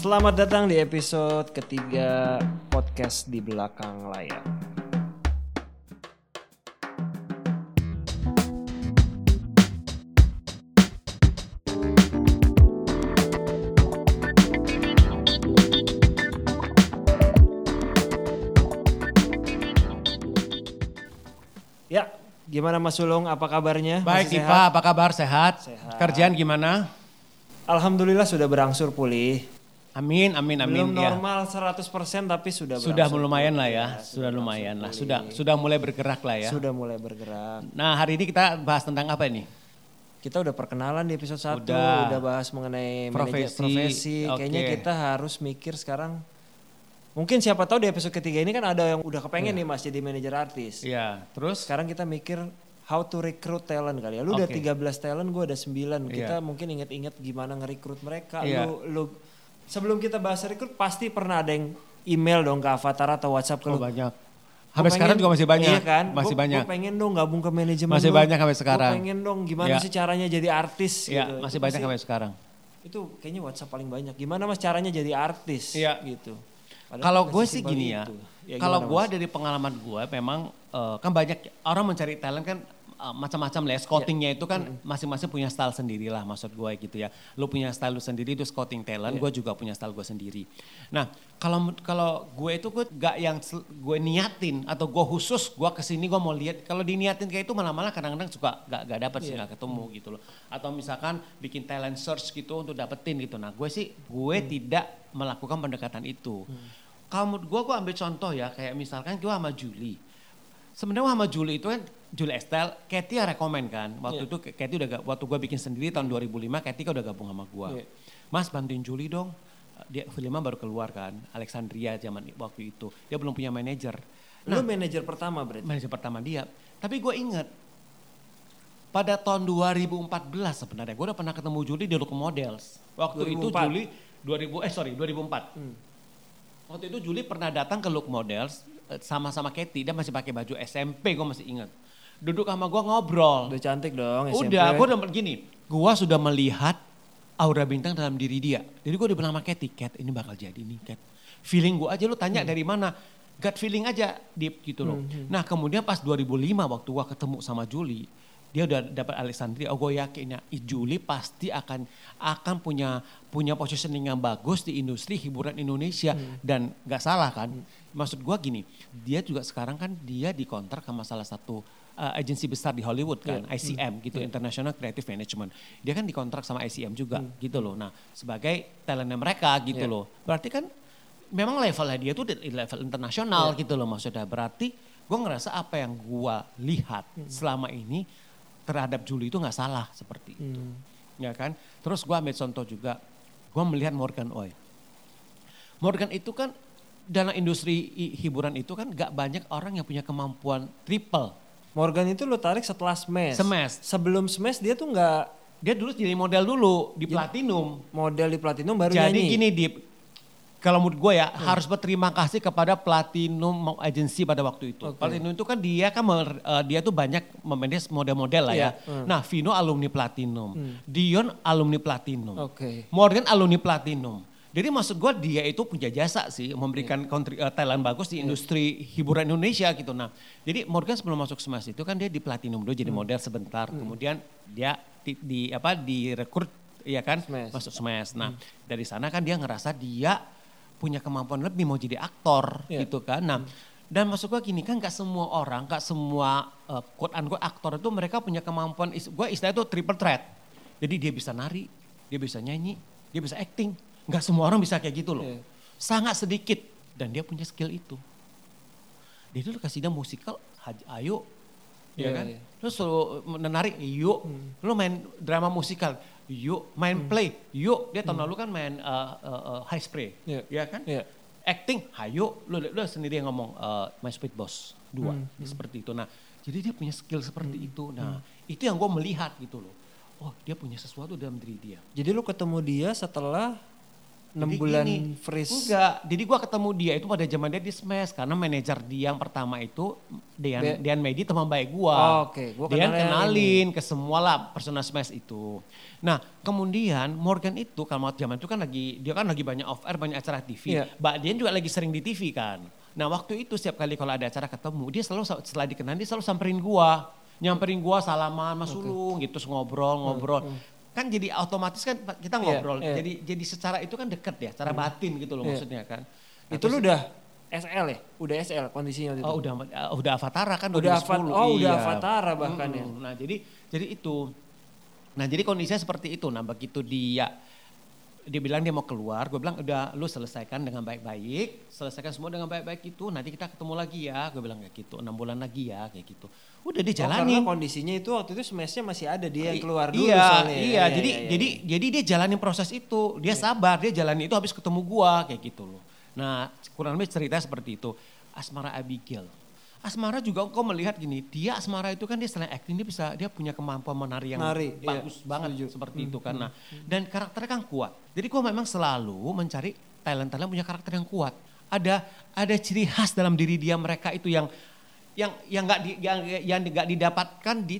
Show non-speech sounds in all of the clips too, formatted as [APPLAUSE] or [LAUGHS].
Selamat datang di episode ketiga podcast di belakang layar. Ya, gimana Mas Sulung? Apa kabarnya? Baik Ipa, apa kabar? Sehat? Sehat. Kerjaan gimana? Alhamdulillah sudah berangsur pulih. Amin, amin, amin. Belum ya. normal 100% tapi sudah Sudah lumayan lah ya, sudah lumayan lah. Sudah sudah mulai bergerak lah ya. Sudah mulai bergerak. Nah hari ini kita bahas tentang apa ini? Kita udah perkenalan di episode 1, Udah. udah, bahas mengenai manajer Profesi, profesi. oke. Kayaknya kita harus mikir sekarang Mungkin siapa tahu di episode ketiga ini kan ada yang udah kepengen nih Mas jadi manajer artis. Iya, terus? Sekarang kita mikir how to recruit talent kali ya. Lu udah Oke. 13 talent, gue ada 9. Kita Iya. mungkin inget-inget gimana nge-recruit mereka. Iya. Lu lu sebelum kita bahas recruit pasti pernah ada yang email dong ke Avatar atau WhatsApp ke Oh, lu. banyak. Sampai sekarang juga masih banyak. Iya kan? Masih Gua- banyak. Gua pengen dong gabung ke manajemen Masih banyak sampai sekarang. Gua pengen dong gimana Iya. sih caranya jadi artis Iya, gitu. masih Itu banyak sampai sekarang. Itu kayaknya WhatsApp paling banyak. Gimana Mas caranya jadi artis Iya. gitu. Kalau gue sih gini ya, itu. Ya, kalau gue dari pengalaman gue memang eh, kan banyak orang mencari talent kan eh, macam-macam lah ya. Scoutingnya itu kan masing-masing punya style sendiri lah maksud gue gitu ya. Lu punya style lu sendiri itu scouting talent, Iya. gue juga punya style gue sendiri. Nah kalau kalau gue itu gue gak yang gue niatin atau gue khusus gue ke sini gue mau lihat. Kalau diniatin kayak itu malah-malah kadang-kadang suka gak, gak dapet sih Iya. gak ketemu gitu loh. Atau misalkan bikin talent search gitu untuk dapetin gitu. Nah gue sih gue Hmm. tidak melakukan pendekatan itu. Kalau menurut gue, gue ambil contoh ya, kayak misalkan gue sama Julie. Sebenarnya sama Julie itu kan, Julie Estelle, Katie yang rekomen kan. Waktu Iya. itu Katie udah, waktu gue bikin sendiri tahun 2005, Katie kan udah gabung sama gue. Iya. Mas bantuin Julie dong. Dia filmnya baru keluar kan, Alexandria zaman waktu itu. Dia belum punya manajer. Lu manajer pertama berarti. Manajer pertama dia. Tapi gue inget, pada tahun 2014 sebenarnya, gue udah pernah ketemu Julie di Look Models. Waktu itu 2004. Julie 2000 eh sorry 2004. Hmm. Waktu itu Julie pernah datang ke Look Models eh, sama-sama Katie, dia masih pakai baju SMP, gue masih ingat. Duduk sama gue ngobrol. Udah cantik dong SMP. Udah, gue udah gini, gue sudah melihat aura bintang dalam diri dia. Jadi gue udah bilang sama Katie, Kat ini bakal jadi nih Kat. Feeling gue aja lu tanya dari mana, gut feeling aja deep gitu loh. Nah kemudian pas 2005 waktu gue ketemu sama Julie, dia udah dapat Alexandria, oh gue yakin ya Julie pasti akan akan punya punya positioning yang bagus di industri hiburan Indonesia dan gak salah kan. Maksud gue gini, dia juga sekarang kan dia dikontrak sama salah satu uh, agensi besar di Hollywood kan, ICM gitu, International Creative Management. Dia kan dikontrak sama ICM juga gitu loh. Nah, sebagai talentnya mereka gitu Iya. loh. Berarti kan memang levelnya dia tuh di level internasional gitu loh maksudnya. Berarti gue ngerasa apa yang gue lihat selama ini terhadap Julie itu nggak salah seperti itu. Ya kan? Terus gue ambil contoh juga, gue melihat Morgan Oy. Morgan itu kan dalam industri hiburan itu kan gak banyak orang yang punya kemampuan triple. Morgan itu lu tarik setelah Smash. Smash. Sebelum Smash dia tuh nggak Dia dulu jadi model dulu di Platinum. model di Platinum baru Jadi nyanyi. gini Dip, kalau menurut gue ya harus berterima kasih kepada Platinum Agency pada waktu itu. Oke. Platinum itu kan dia kan mer- eh, dia tuh banyak memanage model-model lah Iya, ya. hmm. Nah Vino alumni Platinum, Dion alumni Platinum, Oke. Morgan alumni Platinum. Jadi maksud gue dia itu punya jasa sih memberikan kontri, eh, talent bagus di industri hiburan Indonesia gitu. Nah jadi Morgan sebelum masuk Smash itu kan dia di Platinum dulu jadi model sebentar. Kemudian dia di, di apa direkrut ya kan Smash. masuk Smash. Nah dari sana kan dia ngerasa dia punya kemampuan lebih mau jadi aktor Iya. gitu kan. Nah dan maksud gue gini kan gak semua orang, gak semua uh, quote unquote aktor itu mereka punya kemampuan, gue istilah itu triple threat. Jadi dia bisa nari, dia bisa nyanyi, dia bisa acting. Gak semua orang bisa kayak gitu loh. Iya. Sangat sedikit dan dia punya skill itu. Dia dulu kasih dia musikal, Haji Ayo, ya Iya, kan? iya. Terus suruh menari, yuk. Lu main drama musikal, yuk. Main play, yuk. Dia tahun lalu kan main uh, uh, uh, High Spray, Iya. ya kan? Iya. Acting, hayo. Lu, lu sendiri yang ngomong uh, My Sweet Boss 2, Hmm, seperti itu. Nah, jadi dia punya skill seperti itu. Nah, itu yang gue melihat gitu loh. Oh, dia punya sesuatu dalam diri dia. Jadi lu ketemu dia setelah enam Jadi bulan gini, freeze. Enggak, jadi gua ketemu dia itu pada zaman dia di Smash karena manajer dia yang pertama itu Dean Be- Dean Medi teman baik gua. Oh, oke. Gua Dean kenal yang kenalin ke semua lah personal Smash itu. Nah, kemudian Morgan itu kalau waktu zaman itu kan lagi dia kan lagi banyak off air, banyak acara TV. Iya. Mbak Dian juga lagi sering di TV kan. Nah, waktu itu setiap kali kalau ada acara ketemu, dia selalu setelah dikenal dia selalu samperin gua. Nyamperin gua salaman, Mas Sulung gitu, terus ngobrol, ngobrol. Kan jadi otomatis kan kita Iya, ngobrol. iya. Jadi jadi secara itu kan deket ya, secara batin gitu loh Iya. maksudnya kan. Nah, itu lu udah SL ya? Udah SL kondisinya waktu itu? Oh udah uh, udah Avatara kan Udah 2010. Avat- oh, udah iya. Avatara bahkan ya. Mm-mm. Nah jadi jadi itu. Nah jadi kondisinya seperti itu. Nah begitu dia dia bilang dia mau keluar, gue bilang udah lu selesaikan dengan baik-baik, selesaikan semua dengan baik-baik itu, nanti kita ketemu lagi ya, gue bilang kayak gitu, enam bulan lagi ya kayak gitu. Udah Oh, dijalanin. karena kondisinya itu waktu itu smashnya masih ada dia yang keluar dulu iya, soalnya. ya. Iya, Iya, jadi iya, iya, jadi iya. jadi dia jalanin proses itu. Dia sabar, dia jalanin itu habis ketemu gua kayak gitu loh. Nah, kurang lebih cerita seperti itu. Asmara Abigail. Asmara juga kau melihat gini, dia Asmara itu kan dia selain acting dia bisa dia punya kemampuan menari yang Nari, iya, bagus banget setuju. Hmm, seperti itu kan. Nah, dan karakternya kan kuat. Jadi gua memang selalu mencari talent-talent punya karakter yang kuat. Ada ada ciri khas dalam diri dia mereka itu yang yang yang nggak di, yang yang nggak didapatkan di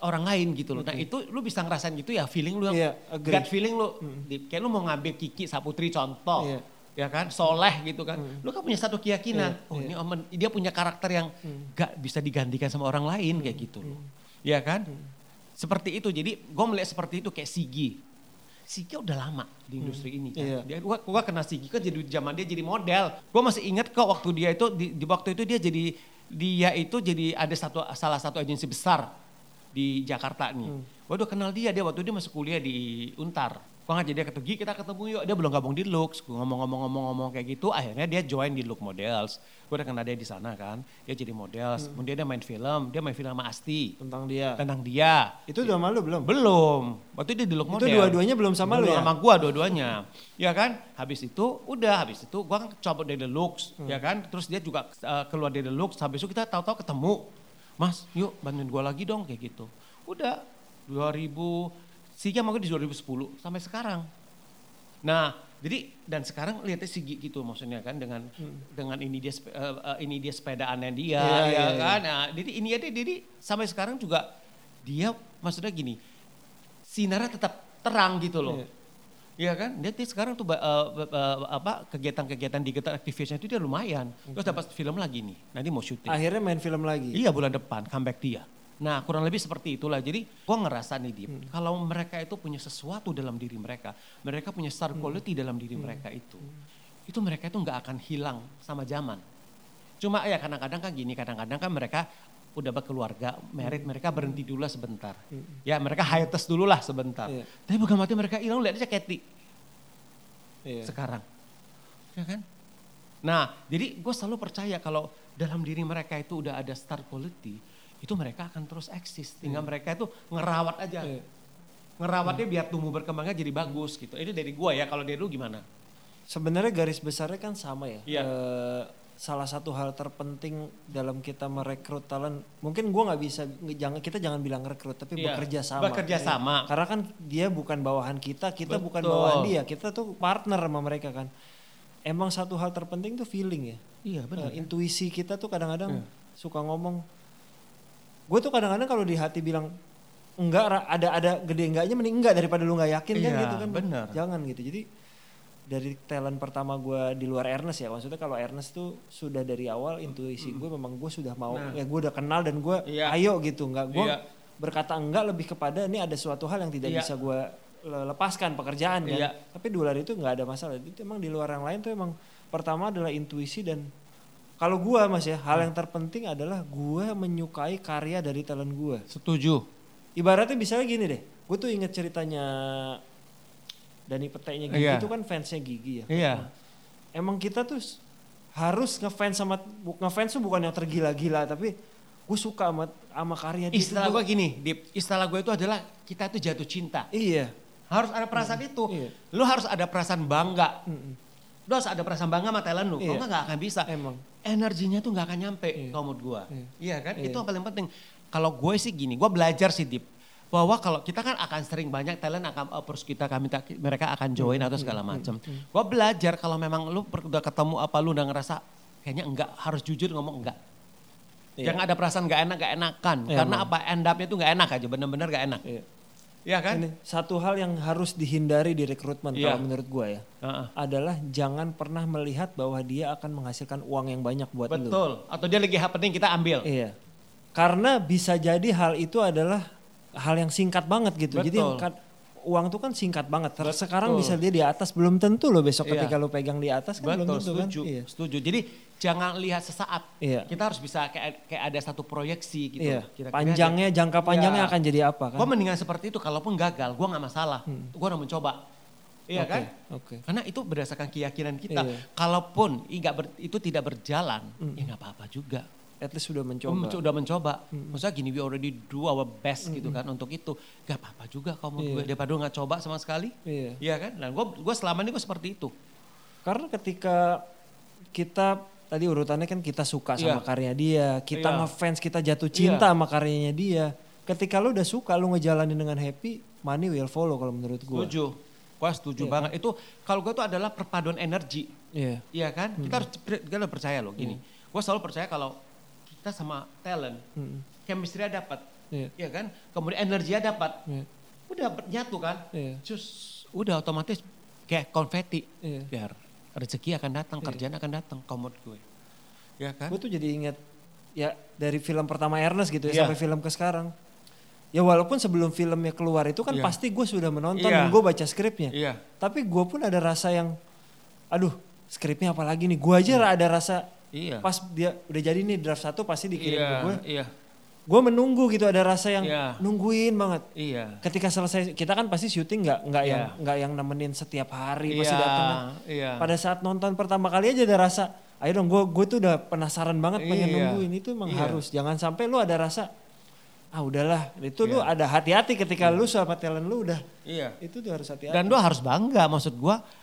orang lain gitu loh. Nah itu lu bisa ngerasain gitu ya feeling lu yang Iya, agree. gut feeling lu. Di- kayak lu mau ngambil Kiki Saputri contoh. Iya. Ya kan, soleh gitu kan. Lu kan punya satu keyakinan. Iya, oh iya. ini omen, dia punya karakter yang gak bisa digantikan sama orang lain kayak gitu loh. Ya kan? Seperti itu. Jadi gue melihat seperti itu kayak Sigi. Sigi udah lama di industri ini kan. Iya. Dia gua, gua kenal Sigi kan jadi zaman dia jadi model. Gue masih ingat kok waktu dia itu di, di waktu itu dia jadi dia itu jadi ada satu salah satu agensi besar di Jakarta nih. Gua udah kenal dia dia waktu dia masuk kuliah di Untar. Gua ngajak dia ketemu, "Gi, kita ketemu yuk. Dia belum gabung di Lux. Gua ngomong-ngomong-ngomong-ngomong kayak gitu. Akhirnya dia join di Look Models. Gue udah kenal dia di sana kan. Dia jadi models. Kemudian dia main film. Dia main film sama Asti. tentang dia. Tentang dia. Itu udah malu belum? Belum. Waktu dia di Look Itu Model. dua-duanya belum sama lu ya? Sama gua dua-duanya. ya kan? Habis itu udah habis itu gua kan coba dari The Looks, Hmm. ya kan? Terus dia juga uh, keluar dari The Looks, habis itu kita tahu-tahu ketemu. Mas, yuk bantuin gua lagi dong kayak gitu. Udah 2000 Sigi sama gue di 2010 sampai sekarang. Nah, jadi dan sekarang lihatnya Sigi gitu maksudnya kan dengan dengan ini dia eh, ini dia sepedaannya dia Hmm. Iya, ya iya, iya. kan. Nah, jadi ini dia jadi sampai sekarang juga dia maksudnya gini. Sinarnya tetap terang gitu loh. Iya. Iya kan? Dia, dia sekarang tuh ba- eh, apa kegiatan-kegiatan digital activation itu dia lumayan. Terus dapat film lagi nih. Nanti mau syuting. Akhirnya main film lagi. Iya bulan depan comeback dia. Nah kurang lebih seperti itulah. Jadi gua ngerasa nih Dip, kalau mereka itu punya sesuatu dalam diri mereka, mereka punya star quality dalam diri mereka itu, itu mereka itu nggak akan hilang sama zaman. Cuma ya kadang-kadang kan gini, kadang-kadang kan mereka udah berkeluarga, merit, mereka berhenti dulu lah sebentar. Ya mereka hiatus dulu lah sebentar. Iya. Tapi bukan mati mereka hilang, lihat aja Katy Iya. sekarang. Ya kan? Nah, jadi gue selalu percaya kalau dalam diri mereka itu udah ada star quality, itu mereka akan terus eksis. Tinggal mereka itu ngerawat aja. Iya. Ngerawatnya biar tumbuh berkembangnya jadi bagus gitu. Ini dari gue ya, kalau dari lu gimana? Sebenarnya garis besarnya kan sama ya. Iya. Eh, salah satu hal terpenting dalam kita merekrut talent, mungkin gua nggak bisa, jangan kita jangan bilang rekrut, tapi Iya, bekerja sama. bekerja Iya. sama. Karena kan dia bukan bawahan kita, kita bukan Betul. bawahan dia, kita tuh partner sama mereka kan. Emang satu hal terpenting tuh feeling ya. Iya Eh, intuisi kita tuh kadang-kadang suka ngomong. Gue tuh kadang-kadang kalau di hati bilang enggak ada ada gede enggaknya mending enggak daripada lu nggak yakin kan Iya, gitu kan. bener. Jangan gitu. Jadi dari talent pertama gue di luar Ernest ya maksudnya kalau Ernest tuh sudah dari awal intuisi gue memang gue sudah mau Nah. ya gue udah kenal dan gue Iya. ayo gitu nggak gue Iya. berkata enggak lebih kepada ini ada suatu hal yang tidak Iya. bisa gue le- lepaskan pekerjaan kan Iya. tapi di luar itu nggak ada masalah itu emang di luar yang lain tuh emang pertama adalah intuisi dan kalau gue mas ya hal yang terpenting adalah gue menyukai karya dari talent gue Setuju. ibaratnya misalnya gini deh gue tuh inget ceritanya Dani Peteknya Gigi Iya. itu kan fansnya Gigi ya Iya. emang kita tuh harus ngefans sama ngefans tuh bukan yang tergila-gila tapi gue suka sama sama karya dia Istilah tuh gue gini, Dip, istilah gue itu adalah kita itu jatuh cinta. iya Harus ada perasaan itu. Iya. Lu harus ada perasaan bangga. Lu harus ada perasaan bangga sama talent lu. Kalau Iya. enggak nggak akan bisa. emang Energinya tuh nggak akan nyampe Iya. kalau menurut gua. Iya. Iya kan? Iya. Itu yang paling penting. Kalau gue sih gini, gue belajar sih Dip. bahwa kalau kita kan akan sering banyak talent akan approach kita kami mereka akan join atau segala macam. Gua belajar kalau memang lu udah ketemu apa lu udah ngerasa kayaknya enggak harus jujur ngomong enggak. Iya. Jangan ada perasaan enggak enak, enggak enakan. Iya, Karena emang. apa end up-nya itu enggak enak aja, bener-bener enggak enak. Iya. Iya kan? Ini satu hal yang harus dihindari di rekrutmen Iya. kalau menurut gue ya Heeh. adalah jangan pernah melihat bahwa dia akan menghasilkan uang yang banyak buat lu. Betul. Atau dia lagi happening kita ambil. Iya. Karena bisa jadi hal itu adalah hal yang singkat banget gitu. Jadi Betul. kan, uang tuh kan singkat banget. Ter- Betul. Sekarang bisa dia di atas belum tentu loh besok Iya. ketika lu pegang di atas kan belum Betul, tentu kan. setuju. Iya. Setuju. Jadi jangan lihat sesaat. Iya. Kita harus bisa kayak kayak ada satu proyeksi gitu. Iya. Panjangnya, dia- jangka panjangnya Iya. akan jadi apa kan? Gue mendingan seperti itu, kalaupun gagal, gue nggak masalah. Gue udah mencoba. Iya Oke, kan? Oke. Karena itu berdasarkan keyakinan kita. Iya. Kalaupun i- nggak ber- itu tidak berjalan, ya nggak apa-apa juga. At least sudah mencoba. menco- udah mencoba. Maksudnya gini, we already do our best gitu kan untuk itu. Gak apa-apa juga kalau menurut Iya. gue. Daripada nggak coba sama sekali. Iya. Iya kan? Nah gue gua selama ini gue seperti itu. Karena ketika kita tadi urutannya kan kita suka sama Iya. karya dia, kita Iya. ngefans, kita jatuh cinta Iya. sama karyanya dia. Ketika lu udah suka, lu ngejalanin dengan happy, money will follow kalau menurut gue. Setuju. Gue setuju Iya. banget. Itu kalau gue tuh adalah perpaduan energi. Iya. Iya kan? Kita harus kita harus percaya loh gini. Gue selalu percaya kalau kita sama talent, Mm. chemistry dapat. Iya. Iya kan? Kemudian energinya dapat. Iya. Udah nyatu kan? Cus, udah otomatis kayak konfeti. Iya. Biar rezeki akan datang, kerjaan akan datang, komod gue. Ya kan? Gue tuh jadi inget ya dari film pertama Ernest gitu ya Iya. sampai film ke sekarang. Ya walaupun sebelum filmnya keluar itu kan Iya. pasti gue sudah menonton Iya. dan gue baca skripnya. Iya. Tapi gue pun ada rasa yang, aduh skripnya apa lagi nih? Gue aja ada rasa Iya. pas dia udah jadi nih draft satu pasti dikirim iya, ke gue. Iya. Gue menunggu gitu ada rasa yang Iya. nungguin banget. Iya. Ketika selesai kita kan pasti syuting nggak nggak yang Iya. nggak yang nemenin setiap hari pasti Iya, datang. kan. iya. Pada saat nonton pertama kali aja ada rasa, ayo dong gue gue tuh udah penasaran banget pengen Iya. nungguin itu emang Iya. harus. Jangan sampai lu ada rasa ah udahlah itu lu Iya. ada hati-hati ketika lu sama talent lu udah Iya. itu tuh harus hati-hati. Dan lu harus bangga maksud gua eh,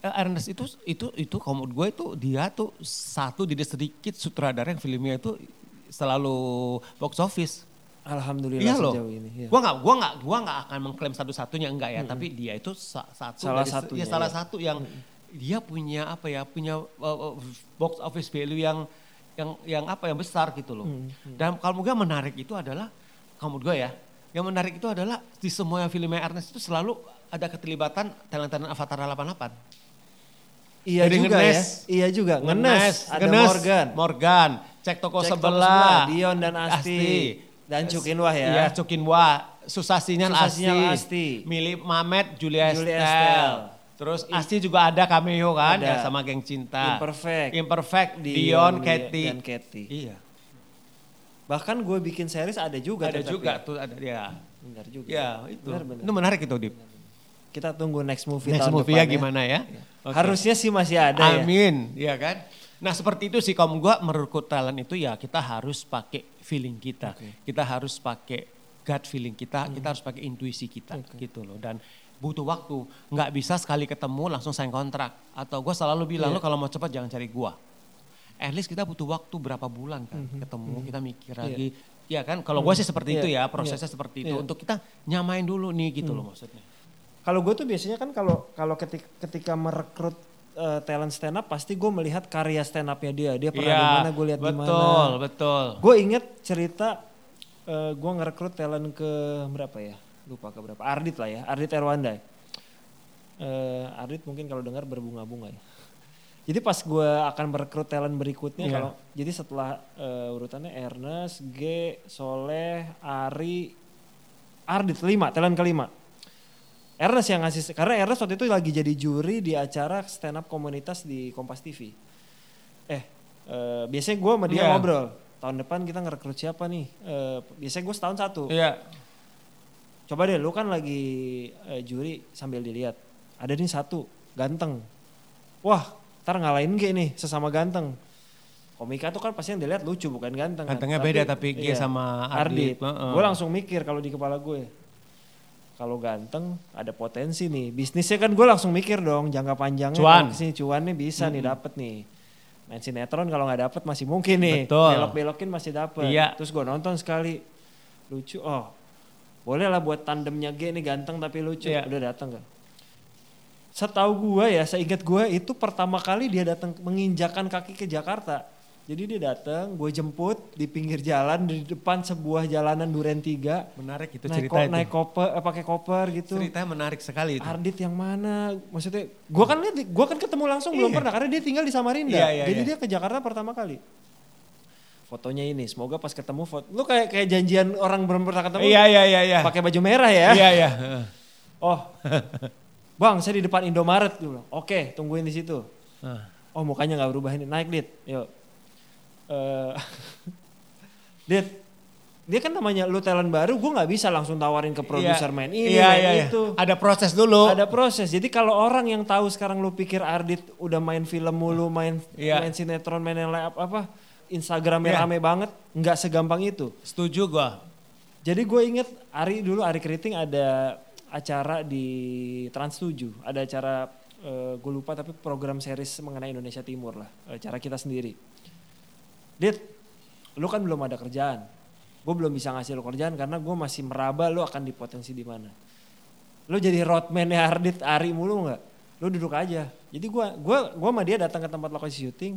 Ernest itu itu itu kalau gue itu dia tuh satu dari sedikit sutradara yang filmnya itu selalu box office. Alhamdulillah Iya loh. sejauh ini. iya. Gua nggak gua nggak gua nggak akan mengklaim satu-satunya enggak ya, tapi dia itu sa- satu Salah satunya, ya, salah iya. satu yang dia punya apa ya, punya uh, box office value yang yang yang apa yang besar gitu loh. Dan kalau gue menarik itu adalah menurut gue ya, yang menarik itu adalah di semua filmnya Ernest itu selalu ada keterlibatan talent-talent Avatar 88. Iya Jadi juga ya. ngenes. Iya juga. Ngenes. Ada Ngenes, Morgan. Morgan, cek toko Cek toko sebelah. Dion dan Asti. Dan Cukinwah ya. Iya, Cukinwah. Susasinya Asti. Susasinya Asti. Milih Mamet, Julia, Julia Estelle. Estelle. Terus Asti juga ada cameo kan Ada. ya sama geng cinta. Imperfect. Imperfect, Dion, Dion, Katy. dan Katy. Iya. Bahkan gue bikin series ada juga. ada juga ya. tuh ada dia. Benar juga. Ya, itu. Benar, benar. Itu menarik itu, Dip. Kita tunggu next movie Next tahun movie ya depan gimana ya? Oke. Harusnya sih masih ada ya. Amin, ya kan? Nah seperti itu sih kamu gua merekrut talent itu ya kita harus pakai feeling kita. Kita harus pakai gut feeling kita, Hmm. kita harus pakai intuisi kita gitu loh. Dan butuh waktu, nggak bisa sekali ketemu langsung sign kontrak. Atau gua selalu bilang Iya. lo kalau mau cepat jangan cari gua. At least kita butuh waktu berapa bulan kan ketemu, kita mikir Hmm. Iya. lagi. Ya kan, kalau gua sih seperti Iya, itu ya, iya. prosesnya seperti itu. Iya. Untuk kita nyamain dulu nih gitu loh maksudnya. Kalau gue tuh biasanya kan kalau kalau ketika, ketika merekrut eh, talent stand up pasti gue melihat karya stand upnya dia. Dia pernah di mana gue lihat di mana. Betul, betul. Gue inget cerita eh, gue ngerekrut talent ke berapa ya? Lupa ke berapa. Ardit lah ya, Ardit Erwanda. Eh, Ardit mungkin kalau dengar berbunga-bunga ya. Jadi pas gue akan merekrut talent berikutnya Iya. kalau jadi setelah eh, urutannya Ernest, G, Soleh, Ari, Ardit lima, talent kelima. Ernest yang ngasih karena Ernest waktu itu lagi jadi juri di acara stand up komunitas di Kompas TV. Eh, eh, biasanya gue sama dia Iya. ngobrol. Tahun depan kita ngerekrut siapa nih? Eh, biasanya gue setahun satu. Iya. Coba deh, lu kan lagi eh, juri sambil dilihat. Ada nih satu, ganteng. Wah, ntar ngalahin G nih, sesama ganteng. Komika tuh kan pasti yang dilihat lucu, bukan ganteng. kan. Gantengnya beda, tapi G sama Ardit. Heeh. Gue langsung mikir kalau di kepala gue. Kalau ganteng ada potensi nih. Bisnisnya kan gue langsung mikir dong jangka panjangnya. Cuan. Ke sini cuan nih bisa nih dapet nih. Main sinetron kalau nggak dapet masih mungkin nih. Betul. Belok-belokin masih dapet. Iya. Terus gue nonton sekali. Lucu. Oh Boleh lah buat tandemnya G nih ganteng tapi lucu. Iya. Udah datang kan. Setahu gue ya, seingat gue itu pertama kali dia datang menginjakan kaki ke Jakarta. Jadi dia datang, gue jemput di pinggir jalan di depan sebuah jalanan Duren 3. Menarik itu naik, cerita ko- itu. naik koper, eh, pakai koper gitu. Ceritanya menarik sekali itu. Ardit yang mana? Maksudnya, gue kan lihat, gue kan ketemu langsung belum Iya. pernah karena dia tinggal di Samarinda. Iya, iya, Jadi iya. dia ke Jakarta pertama kali. Fotonya ini, semoga pas ketemu foto, lu kayak kayak janjian orang belum pernah ketemu, Iya iya iya iya. pakai baju merah ya. Iya iya. [LAUGHS] Oh, bang saya di depan Indomaret dulu. Oke, tungguin di situ. Oh mukanya nggak berubah ini, naik dit, yuk. Eh, [LAUGHS] dit, dia kan namanya lu talent baru, gue nggak bisa langsung tawarin ke produser Iya. main ini, Iya, main iya, iya. itu. Ada proses dulu. Ada proses. Jadi kalau orang yang tahu sekarang lu pikir Ardit udah main film mulu, main Iya. main sinetron, main yang lain apa, apa Instagramnya Iya. rame banget, nggak segampang itu. Setuju gua. Jadi gue inget Ari dulu Ari Keriting ada acara di Trans 7, ada acara gue lupa tapi program series mengenai Indonesia Timur lah, acara kita sendiri. Dit, lu kan belum ada kerjaan. Gue belum bisa ngasih lu kerjaan karena gue masih meraba lu akan dipotensi di mana. Lu jadi roadman ya Ardit Ari mulu nggak? Lu duduk aja. Jadi gue gua gua sama dia datang ke tempat lokasi syuting.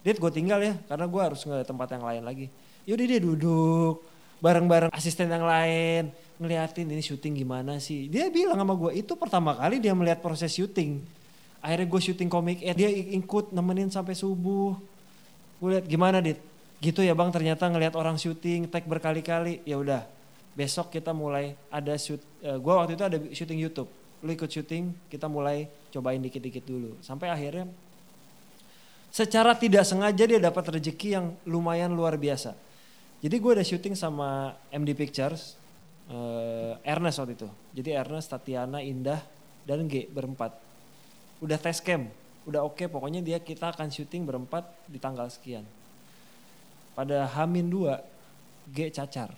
Dit gue tinggal ya karena gue harus ke tempat yang lain lagi. Yaudah dia duduk bareng-bareng asisten yang lain ngeliatin ini syuting gimana sih. Dia bilang sama gue itu pertama kali dia melihat proses syuting. Akhirnya gue syuting komik, eh, dia ikut nemenin sampai subuh. Gue lihat gimana dit, gitu ya bang ternyata ngelihat orang syuting tag berkali-kali. Ya udah besok kita mulai ada shoot. eh, gue waktu itu ada syuting YouTube. Lu ikut syuting, kita mulai cobain dikit-dikit dulu. Sampai akhirnya secara tidak sengaja dia dapat rezeki yang lumayan luar biasa. Jadi gue ada syuting sama MD Pictures, eh, Ernest waktu itu. Jadi Ernest, Tatiana, Indah, dan G berempat. Udah tes cam, udah oke pokoknya dia kita akan syuting berempat di tanggal sekian. Pada Hamin 2, G cacar.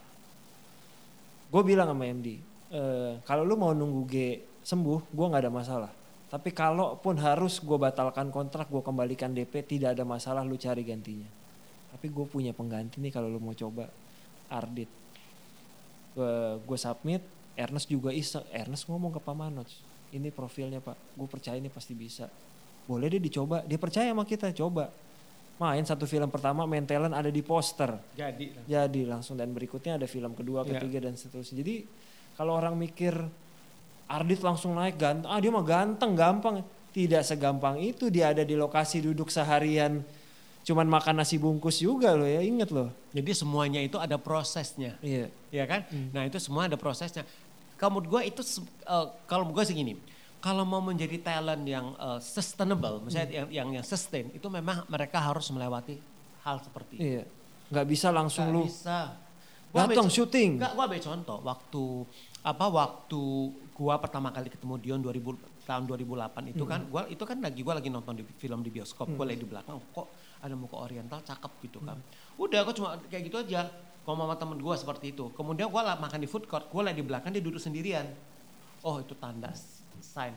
Gue bilang sama MD, eh, kalau lu mau nunggu G sembuh, gue nggak ada masalah. Tapi kalaupun harus gue batalkan kontrak, gue kembalikan DP, tidak ada masalah, lu cari gantinya. Tapi gue punya pengganti nih kalau lu mau coba, Ardit. Gue submit, Ernest juga iseng, Ernest ngomong ke Pak Manoj, ini profilnya Pak, gue percaya ini pasti bisa. Boleh deh dicoba, dia percaya sama kita, coba. Main satu film pertama, main talent ada di poster. Jadi. Jadi langsung dan berikutnya ada film kedua, Iya. ketiga dan seterusnya. Jadi kalau orang mikir Ardit langsung naik ganteng, ah dia mah ganteng, gampang. Tidak segampang itu dia ada di lokasi duduk seharian cuman makan nasi bungkus juga loh ya, inget loh. Jadi semuanya itu ada prosesnya. Iya. ya kan? Nah itu semua ada prosesnya. Kalau menurut gue itu, eh, kalau menurut gue segini, kalau mau menjadi talent yang eh, sustainable, misalnya yang, yang yang sustain, itu memang mereka harus melewati hal seperti itu. Iya. Nggak bisa langsung lu bisa. Gua datang syuting. Enggak, gua ambil contoh waktu apa waktu gua pertama kali ketemu Dion 2000 tahun 2008 itu kan gua itu kan lagi gua lagi nonton di film di bioskop, gua lagi di belakang kok ada muka oriental cakep gitu kan. Udah gua cuma kayak gitu aja. Kalau sama temen gua seperti itu. Kemudian gua makan di food court, gua lagi di belakang dia duduk sendirian. Oh, itu tanda sign.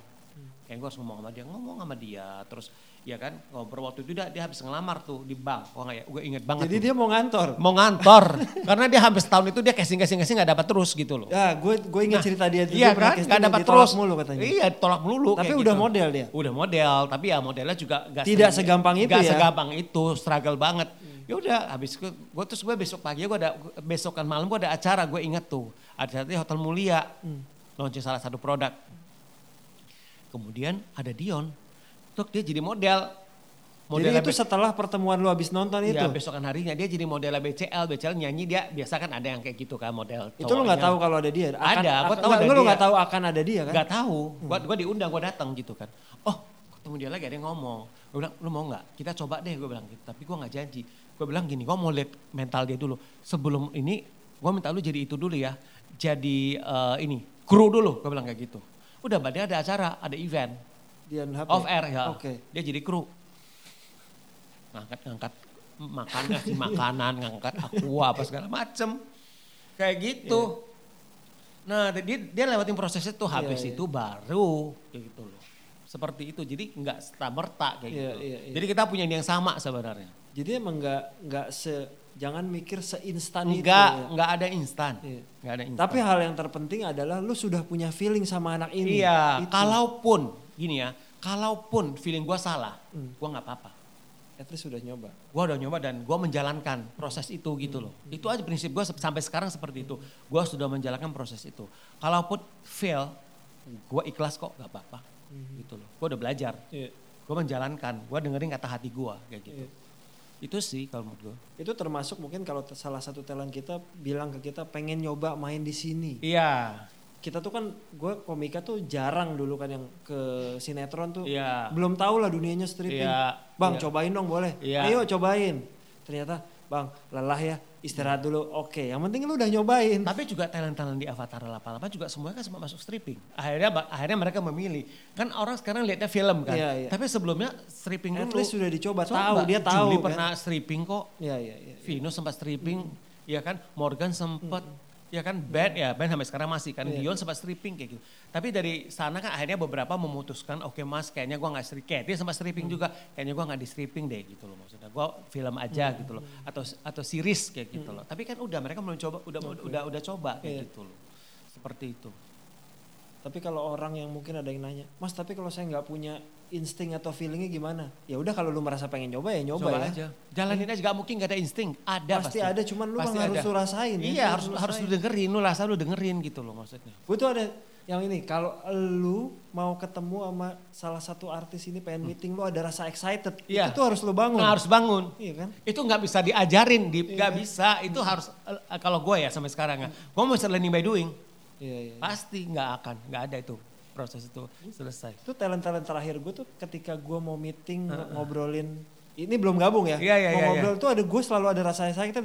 Kayak gue harus ngomong sama dia, ngomong sama dia, terus ya kan ngobrol waktu itu dia, dia habis ngelamar tuh di bank, gua nggak ya, gue inget banget. Jadi tuh dia mau ngantor. mau ngantor [LAUGHS] karena dia hampir setahun itu dia casing casing casing nggak dapat terus gitu loh. Ya, gue gue ingat cerita dia itu Iya dia kan, nggak dapat terus. mulu katanya. Iya, tolak melulu. Tapi udah gitu. model dia. Udah model, tapi ya modelnya juga gak Tidak segampang itu gak ya. segampang itu, struggle banget. Ya udah, habis gue, gue terus gue besok pagi gue ada besokan malam gue ada acara, gue inget tuh ada di Hotel Mulia, Hmm. launching salah satu produk. Kemudian ada Dion, tuh dia jadi model. Jadi Modelnya itu setelah pertemuan lu habis nonton itu. Ya besokan harinya dia jadi model BCL, BCL nyanyi dia biasa kan ada yang kayak gitu kan model. itu lu nggak cowoknya. tahu kalau ada dia. Ada, gua tahu ada Lu nggak tahu akan ada dia kan? Gak tahu, gua, gua diundang, gua datang gitu kan. Oh, ketemu dia lagi ada yang ngomong. Gue bilang, lu mau nggak? Kita coba deh, gue bilang gitu. Tapi gua nggak janji. Gue bilang gini, gua mau lihat mental dia dulu. Sebelum ini, gua minta lu jadi itu dulu ya. Jadi eh, ini, kru dulu, gue bilang kayak gitu. Udah, badai ada acara, ada event. Dian HP. Off air ya. Oke. Dia jadi kru. Ngangkat-ngangkat makan, ngasih [LAUGHS] makanan, ngangkat aqua apa segala macem. Kayak gitu. Nah dia, dia lewatin proses itu, habis Iya, iya. itu baru kayak gitu loh. Seperti itu, jadi nggak serta merta kayak Iya, gitu. iya, iya. Jadi kita punya yang sama sebenarnya. Jadi emang nggak nggak se jangan mikir seinstan itu. Enggak, ya. enggak ada instan. Iya. Enggak ada instan. Tapi hal yang terpenting adalah lu sudah punya feeling sama anak ini. Iya, Itu. kalaupun gini ya, kalaupun feeling gua salah, Hmm. gua nggak apa-apa. at least sudah nyoba. Gua udah nyoba dan gua menjalankan proses itu gitu loh. Itu aja prinsip gua sampai sekarang seperti itu. Gua sudah menjalankan proses itu. Kalaupun fail, gua ikhlas kok, nggak apa-apa. Gitu loh. Gua udah belajar. Iya. Gua menjalankan. Gua dengerin kata hati gua kayak gitu. Iya. Itu sih kalau menurut gua. Itu termasuk mungkin kalau salah satu talent kita bilang ke kita pengen nyoba main di sini. Iya. Kita tuh kan gue komika tuh jarang dulu kan yang ke sinetron tuh. Iya. Belum tahu lah dunianya stripping. Iya. Bang Iya. cobain dong boleh. Iya. Ayo cobain. Ternyata bang lelah ya istirahat dulu. Oke yang penting lu udah nyobain. Tapi juga talent-talent di Avatar 88 juga semuanya kan semua masuk stripping. Akhirnya akhirnya mereka memilih. Kan orang sekarang lihatnya film kan. Iya, iya. Tapi sebelumnya stripping At dulu. least sudah dicoba. Coba. Tahu dia tahu. Julie kan. pernah stripping kok. Iya iya iya. Vino sempat stripping. Ya kan. Morgan sempat. Ya kan Ben ya Ben sampai sekarang masih kan. Iya. Dion sempat stripping kayak gitu. Tapi dari sana kan akhirnya beberapa memutuskan oke mas kayaknya gua nggak stripping. Kayak dia sempat stripping juga. Kayaknya gua nggak di stripping deh gitu loh maksudnya. Gua film aja gitu loh. Atau atau series kayak gitu loh. Tapi kan udah mereka belum coba udah udah udah coba kayak Iya. gitu loh. Seperti itu. Tapi kalau orang yang mungkin ada yang nanya, Mas tapi kalau saya nggak punya insting atau feelingnya gimana? Ya udah kalau lu merasa pengen nyoba ya nyoba Coba ya. aja. Jalanin aja gak mungkin gak ada insting. Ada Pasti pasti. ada, cuman lu Pasti harus ada. lu rasain ya. Iya Lu harus harus lu dengerin, lu rasa lu dengerin gitu loh maksudnya. Gue tuh ada yang ini, kalau lu mau ketemu sama salah satu artis ini pengen meeting lu ada rasa excited, Hmm. Iya. itu tuh harus lu bangun. Nah, harus bangun. Iya kan? Itu nggak bisa diajarin, di, Iya. nggak bisa. Itu harus eh, kalau gue ya sampai sekarang ya, gue mau learning by doing. Iya, iya. Pasti nggak akan, nggak ada itu proses itu selesai. Itu talent-talent terakhir gue tuh ketika gue mau meeting ngobrolin, ini belum gabung ya, Iya, iya, mau iya, ngobrol tuh ada gue selalu ada rasa excited,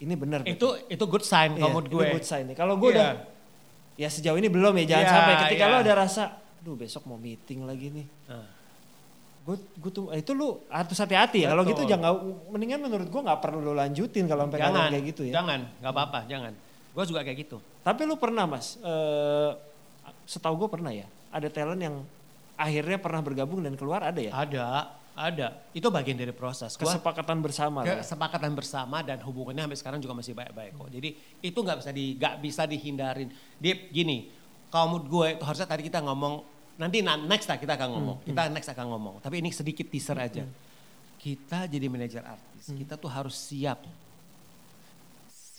ini bener. Itu itu good sign Iya, kalau gue. good sign nih. Kalau gue Iya. udah, ya sejauh ini belum ya, jangan Iya, sampai ketika iya. lo ada rasa, aduh besok mau meeting lagi nih. Gue gue tuh itu lu harus hati-hati ya. Kalau gitu Betul. jangan mendingan menurut gue nggak perlu lu lanjutin kalau sampai kayak gitu ya. jangan, nggak apa-apa, jangan. Gue juga kayak gitu. Tapi lu pernah mas, eh setahu gue pernah ya, ada talent yang akhirnya pernah bergabung dan keluar ada ya? Ada, ada. Itu bagian dari proses. Gua Kesepakatan bersama ya. kesepakatan bersama dan hubungannya sampai sekarang juga masih baik-baik kok. Jadi itu nggak bisa di nggak bisa dihindarin. Dia gini, kalau menurut gue itu harusnya tadi kita ngomong nanti na- next lah kita akan ngomong. Kita next akan ngomong. Tapi ini sedikit teaser aja. Kita jadi manajer artis, kita tuh harus siap.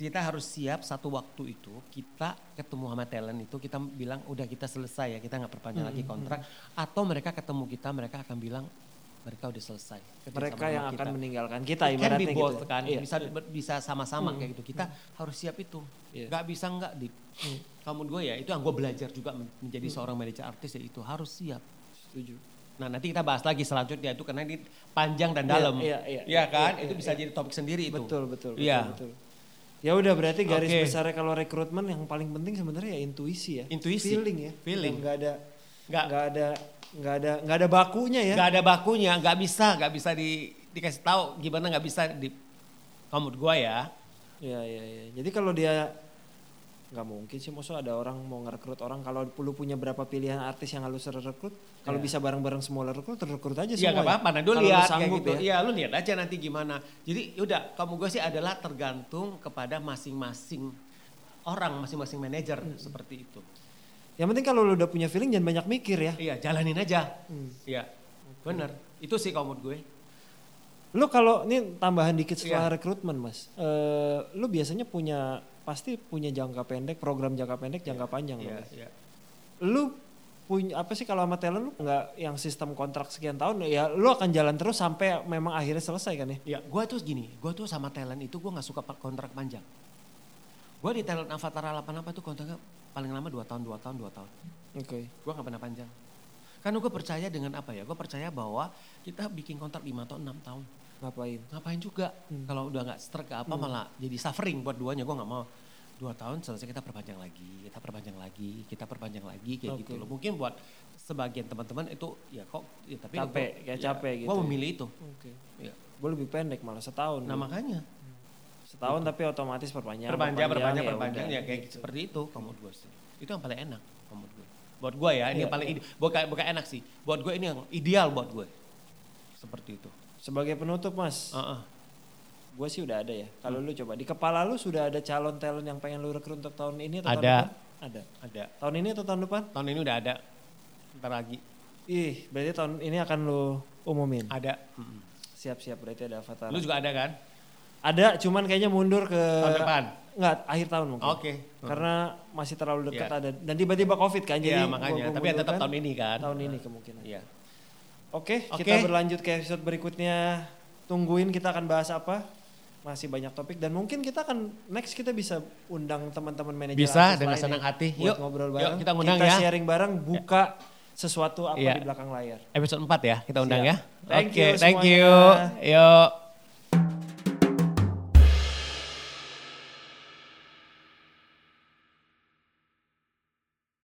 Kita harus siap satu waktu itu kita ketemu sama talent itu kita bilang udah kita selesai ya kita nggak perpanjang lagi kontrak atau mereka ketemu kita mereka akan bilang mereka udah selesai. Mereka yang sama akan kita. meninggalkan kita It can be ibaratnya both gitu. kan, Iya. bisa bisa sama-sama kayak gitu. Kita harus siap itu. Iya. Gak bisa nggak di. Kamu gue ya, itu yang gue belajar juga men- menjadi seorang manajer artis ya itu harus siap. Setuju. Nah nanti kita bahas lagi selanjutnya itu karena ini panjang dan Iya, dalam. iya, iya, Iya kan, iya, itu iya, bisa iya. jadi topik sendiri itu. Betul, betul, betul, Iya. betul. Ya udah berarti garis Oke. besarnya kalau rekrutmen yang paling penting sebenarnya ya intuisi ya. Intuisi. Feeling ya. Feeling. Nggak ada Nggak. nggak ada nggak ada nggak ada bakunya ya. Gak ada bakunya, gak bisa, gak bisa di, dikasih tahu gimana gak bisa di. Kamu gue ya, Iya iya iya. Jadi kalau dia nggak mungkin sih maksud ada orang mau ngerekrut orang kalau lu punya berapa pilihan artis yang harus rekrut kalau Iya. bisa bareng-bareng semua rekrut rekrut aja Iya semua. gak apa-apa, nah dulu Kalau lu lihat kayak gitu. ya. Iya lu lihat aja nanti gimana. Jadi yaudah kamu gue sih adalah tergantung kepada masing-masing orang, masing-masing manajer Hmm. seperti itu. Yang penting kalau lu udah punya feeling jangan banyak mikir ya. Iya jalanin aja. Hmm. Iya bener. Itu sih kalau menurut gue. Lu kalau ini tambahan dikit setelah Iya. rekrutmen mas, eh, lu biasanya punya pasti punya jangka pendek, program jangka pendek, jangka panjang. Iya, dong, Mas. iya. Lu punya apa sih kalau sama talent lu nggak yang sistem kontrak sekian tahun ya lu akan jalan terus sampai memang akhirnya selesai kan ya? Iya, gue tuh gini, gue tuh sama talent itu gue nggak suka kontrak panjang. Gue di talent Avatar 88 itu kontraknya paling lama 2 tahun, 2 tahun, 2 tahun. Oke. Gue gak pernah panjang. Karena gue percaya dengan apa ya, gue percaya bahwa kita bikin kontrak 5 atau 6 tahun. Ngapain? Ngapain juga, Hmm. kalau udah gak strike apa malah jadi suffering buat duanya, gue gak mau. Dua tahun selesai kita perpanjang lagi, kita perpanjang lagi, kita perpanjang lagi kayak Oke. gitu loh. Mungkin buat sebagian teman-teman itu ya kok, ya tapi Capek, kayak capek gitu Gue ya. memilih itu. Oke. Ya. Gue lebih pendek malah setahun. Nah makanya setahun tapi otomatis perpanjang. perpanjang, perpanjang, ya perpanjang udah. ya kayak seperti itu menurut gue sih. Itu yang paling enak menurut gue. Buat gue ya, ini Iya, yang paling ide- bukan bukan enak sih. Buat gue ini yang ideal buat gue. Seperti itu. Sebagai penutup mas, Heeh. gue sih udah ada ya. Kalau lu coba di kepala lu sudah ada calon talent yang pengen lu rekrut untuk tahun ini atau tahun Ada. depan? Ada. Ada. Tahun ini atau tahun depan? Tahun ini udah ada. Ntar lagi. Ih, berarti tahun ini akan lu umumin. Ada. Siap-siap berarti ada avatar. Lu juga ada kan? Ada, cuman kayaknya mundur ke Tahun depan? Enggak, akhir tahun mungkin. Oke. Karena masih terlalu dekat Iya. ada dan tiba-tiba Covid kan jadi Iya makanya. gua- gua Tapi ya tetap mundurkan tahun ini kan. tahun ini kemungkinan. Iya. Oke, Oke. kita berlanjut ke episode berikutnya. Tungguin kita akan bahas apa. Masih banyak topik dan mungkin kita akan next kita bisa undang teman-teman manajer Bisa, dengan senang ya, hati. buat Yuk, ngobrol yuk, bareng. kita ngundang kita ya. sharing bareng, buka sesuatu apa Iya. di belakang layar. Episode 4 ya kita undang Siap. ya. Thank Oke, you thank you. Yuk.